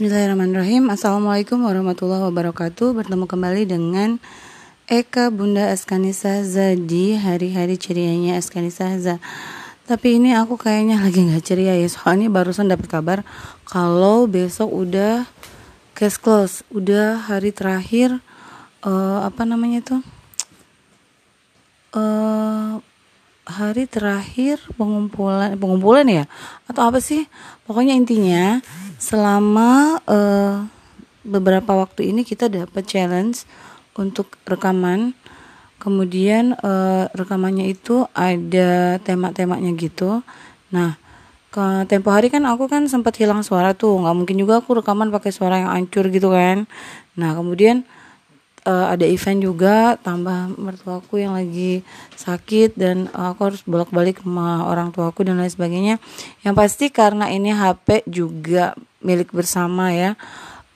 Bismillahirrahmanirrahim. Assalamualaikum warahmatullahi wabarakatuh. Bertemu kembali dengan Eka Bunda Askanisa Zadi Hari-hari cerianya Askanisa Zadi Tapi ini aku kayaknya lagi gak ceria ya Soalnya barusan dapat kabar Kalau besok udah case close Udah hari terakhir uh, Apa namanya tuh uh, hari terakhir pengumpulan pengumpulan ya? Atau apa sih? Pokoknya intinya selama uh, beberapa waktu ini kita dapat challenge untuk rekaman. Kemudian uh, rekamannya itu ada tema-temanya gitu. Nah ke tempo hari kan aku kan sempat hilang suara tuh. Nggak mungkin juga aku rekaman pakai suara yang hancur gitu kan. Nah kemudian uh, ada event juga tambah mertuaku yang lagi sakit dan uh, aku harus bolak-balik sama orang tuaku dan lain sebagainya. Yang pasti karena ini HP juga milik bersama ya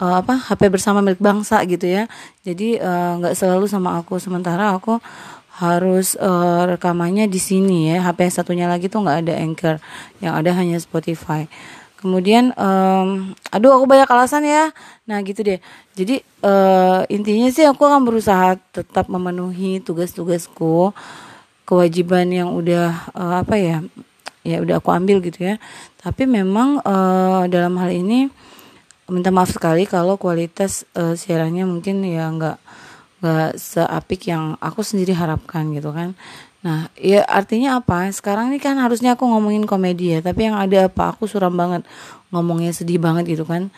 uh, apa HP bersama milik bangsa gitu ya. Jadi nggak uh, selalu sama aku. Sementara aku harus uh, rekamannya di sini ya. HP yang satunya lagi tuh nggak ada anchor. Yang ada hanya Spotify kemudian um, aduh aku banyak alasan ya. Nah gitu deh. Jadi uh, intinya sih aku akan berusaha tetap memenuhi tugas-tugasku kewajiban yang udah uh, apa ya ya udah aku ambil gitu ya. Tapi memang uh, dalam hal ini minta maaf sekali kalau kualitas uh, siarannya mungkin ya nggak nggak seapik yang aku sendiri harapkan gitu kan nah ya artinya apa? Sekarang ini kan harusnya aku ngomongin komedi ya tapi yang ada apa? Aku suram banget ngomongnya sedih banget gitu kan.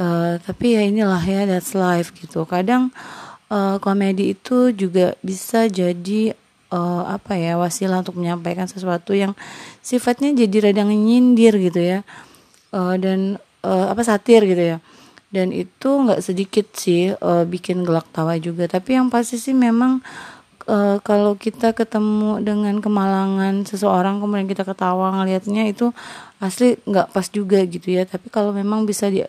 Uh, tapi ya inilah ya that's life gitu. Kadang uh, komedi itu juga bisa jadi uh, apa ya wasilah untuk menyampaikan sesuatu yang sifatnya jadi radang nyindir gitu ya. Uh, dan uh, apa satir gitu ya. Dan itu nggak sedikit sih uh, bikin gelak tawa juga. Tapi yang pasti sih memang uh, kalau kita ketemu dengan kemalangan seseorang kemudian kita ketawa ngelihatnya itu asli nggak pas juga gitu ya tapi kalau memang bisa di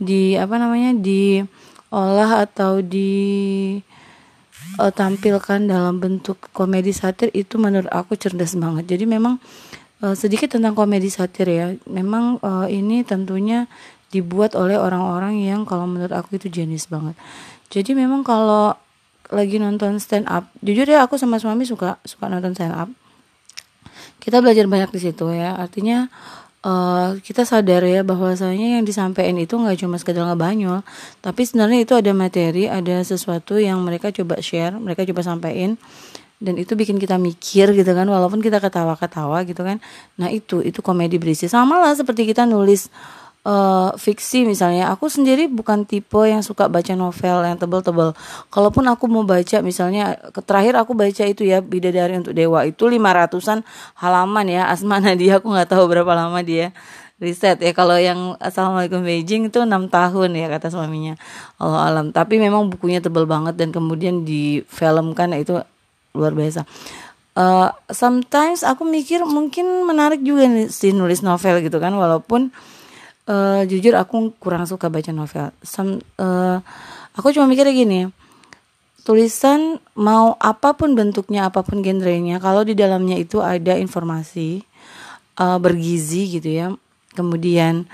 di apa namanya diolah atau di uh, tampilkan dalam bentuk komedi satir itu menurut aku cerdas banget. Jadi memang uh, sedikit tentang komedi satir ya. Memang uh, ini tentunya dibuat oleh orang-orang yang kalau menurut aku itu jenis banget. Jadi memang kalau lagi nonton stand up, jujur ya aku sama suami suka suka nonton stand up. Kita belajar banyak di situ ya. Artinya uh, kita sadar ya bahwasanya yang disampaikan itu nggak cuma sekedar ngebanyol tapi sebenarnya itu ada materi ada sesuatu yang mereka coba share mereka coba sampaikan. Dan itu bikin kita mikir gitu kan walaupun kita ketawa-ketawa gitu kan. Nah itu itu komedi berisi. Sama lah seperti kita nulis uh, fiksi misalnya aku sendiri bukan tipe yang suka baca novel yang tebel-tebel. Kalaupun aku mau baca misalnya terakhir aku baca itu ya bidadari untuk dewa. Itu lima ratusan halaman ya Asma Nadia aku nggak tahu berapa lama dia riset ya. Kalau yang assalamualaikum Beijing itu enam tahun ya kata suaminya. Allah alam. Tapi memang bukunya tebel banget dan kemudian difilmkan itu luar biasa. Uh, sometimes aku mikir mungkin menarik juga nih si nulis novel gitu kan walaupun jujur aku kurang suka baca novel. Some, uh, aku cuma mikirnya gini, tulisan mau apa pun bentuknya, apa pun genrenya, kalau di dalamnya itu ada informasi uh, bergizi gitu ya, kemudian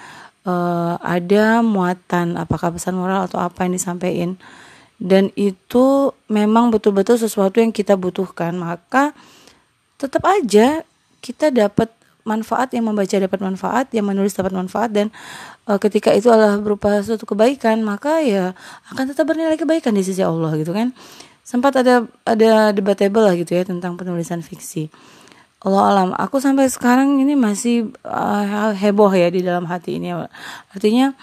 uh, ada muatan, apakah pesan moral atau apa yang disampaikan, dan itu memang betul-betul sesuatu yang kita butuhkan, maka tetap aja kita dapat manfaat yang membaca dapat manfaat yang menulis dapat manfaat dan uh, ketika itu adalah berupa suatu kebaikan maka ya akan tetap bernilai kebaikan di sisi Allah gitu kan. Sempat ada ada debatable lah gitu ya tentang penulisan fiksi. Allah alam aku sampai sekarang ini masih uh, heboh ya di dalam hati ini. Artinya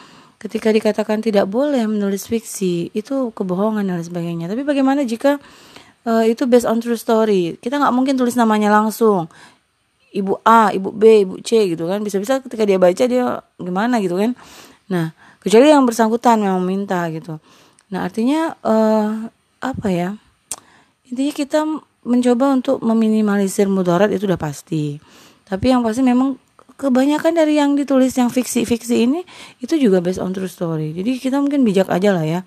ketika dikatakan tidak boleh menulis fiksi itu kebohongan dan sebagainya. Tapi bagaimana jika uh, itu based on true story? Kita nggak mungkin tulis namanya langsung ibu A, ibu B, ibu C gitu kan. Bisa-bisa ketika dia baca dia gimana gitu kan. Nah, kecuali yang bersangkutan memang minta gitu. Nah, artinya uh, apa ya? Intinya kita mencoba untuk meminimalisir mudarat itu udah pasti. Tapi yang pasti memang kebanyakan dari yang ditulis yang fiksi-fiksi ini itu juga based on true story. Jadi kita mungkin bijak aja lah ya.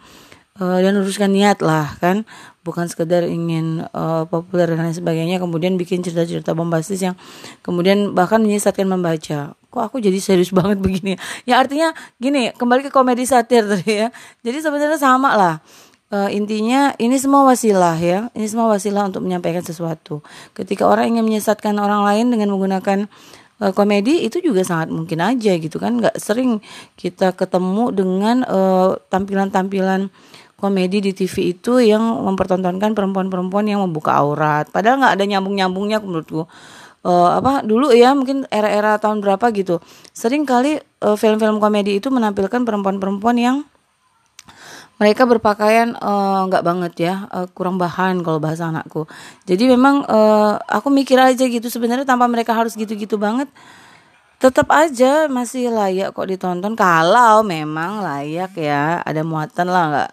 Uh, dan luruskan niat lah kan. Bukan sekedar ingin uh, populer dan lain sebagainya kemudian bikin cerita-cerita bombastis yang kemudian bahkan menyesatkan membaca. Kok aku jadi serius banget begini? Ya artinya gini kembali ke komedi satir tadi ya. Jadi sebenarnya sama lah. Uh, intinya ini semua wasilah ya. Ini semua wasilah untuk menyampaikan sesuatu. Ketika orang ingin menyesatkan orang lain dengan menggunakan komedi itu juga sangat mungkin aja gitu kan. Nggak sering kita ketemu dengan tampilan-tampilan uh, komedi di TV itu yang mempertontonkan perempuan-perempuan yang membuka aurat. Padahal nggak ada nyambung-nyambungnya menurutku. Uh, apa dulu ya mungkin era-era tahun berapa gitu. Sering kali uh, film-film komedi itu menampilkan perempuan-perempuan yang mereka berpakaian nggak uh, banget ya uh, kurang bahan kalau bahasa anakku jadi memang uh, aku mikir aja gitu sebenarnya tanpa mereka harus gitu-gitu banget tetap aja masih layak kok ditonton kalau memang layak ya ada muatan lah nggak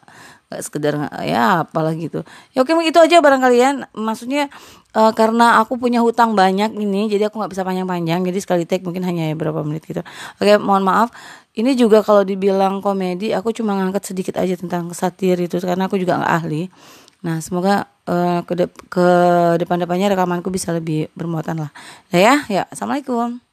nggak sekedar ya apalah gitu. Ya oke itu aja barang kalian maksudnya uh, karena aku punya hutang banyak ini jadi aku nggak bisa panjang-panjang. Jadi sekali take mungkin hanya ya berapa menit gitu. Oke mohon maaf. Ini juga kalau dibilang komedi aku cuma ngangkat sedikit aja tentang satir itu karena aku juga nggak ahli. Nah semoga uh, ke, de ke depan-depannya rekamanku bisa lebih bermuatan lah. Nah ya? Ya assalamualaikum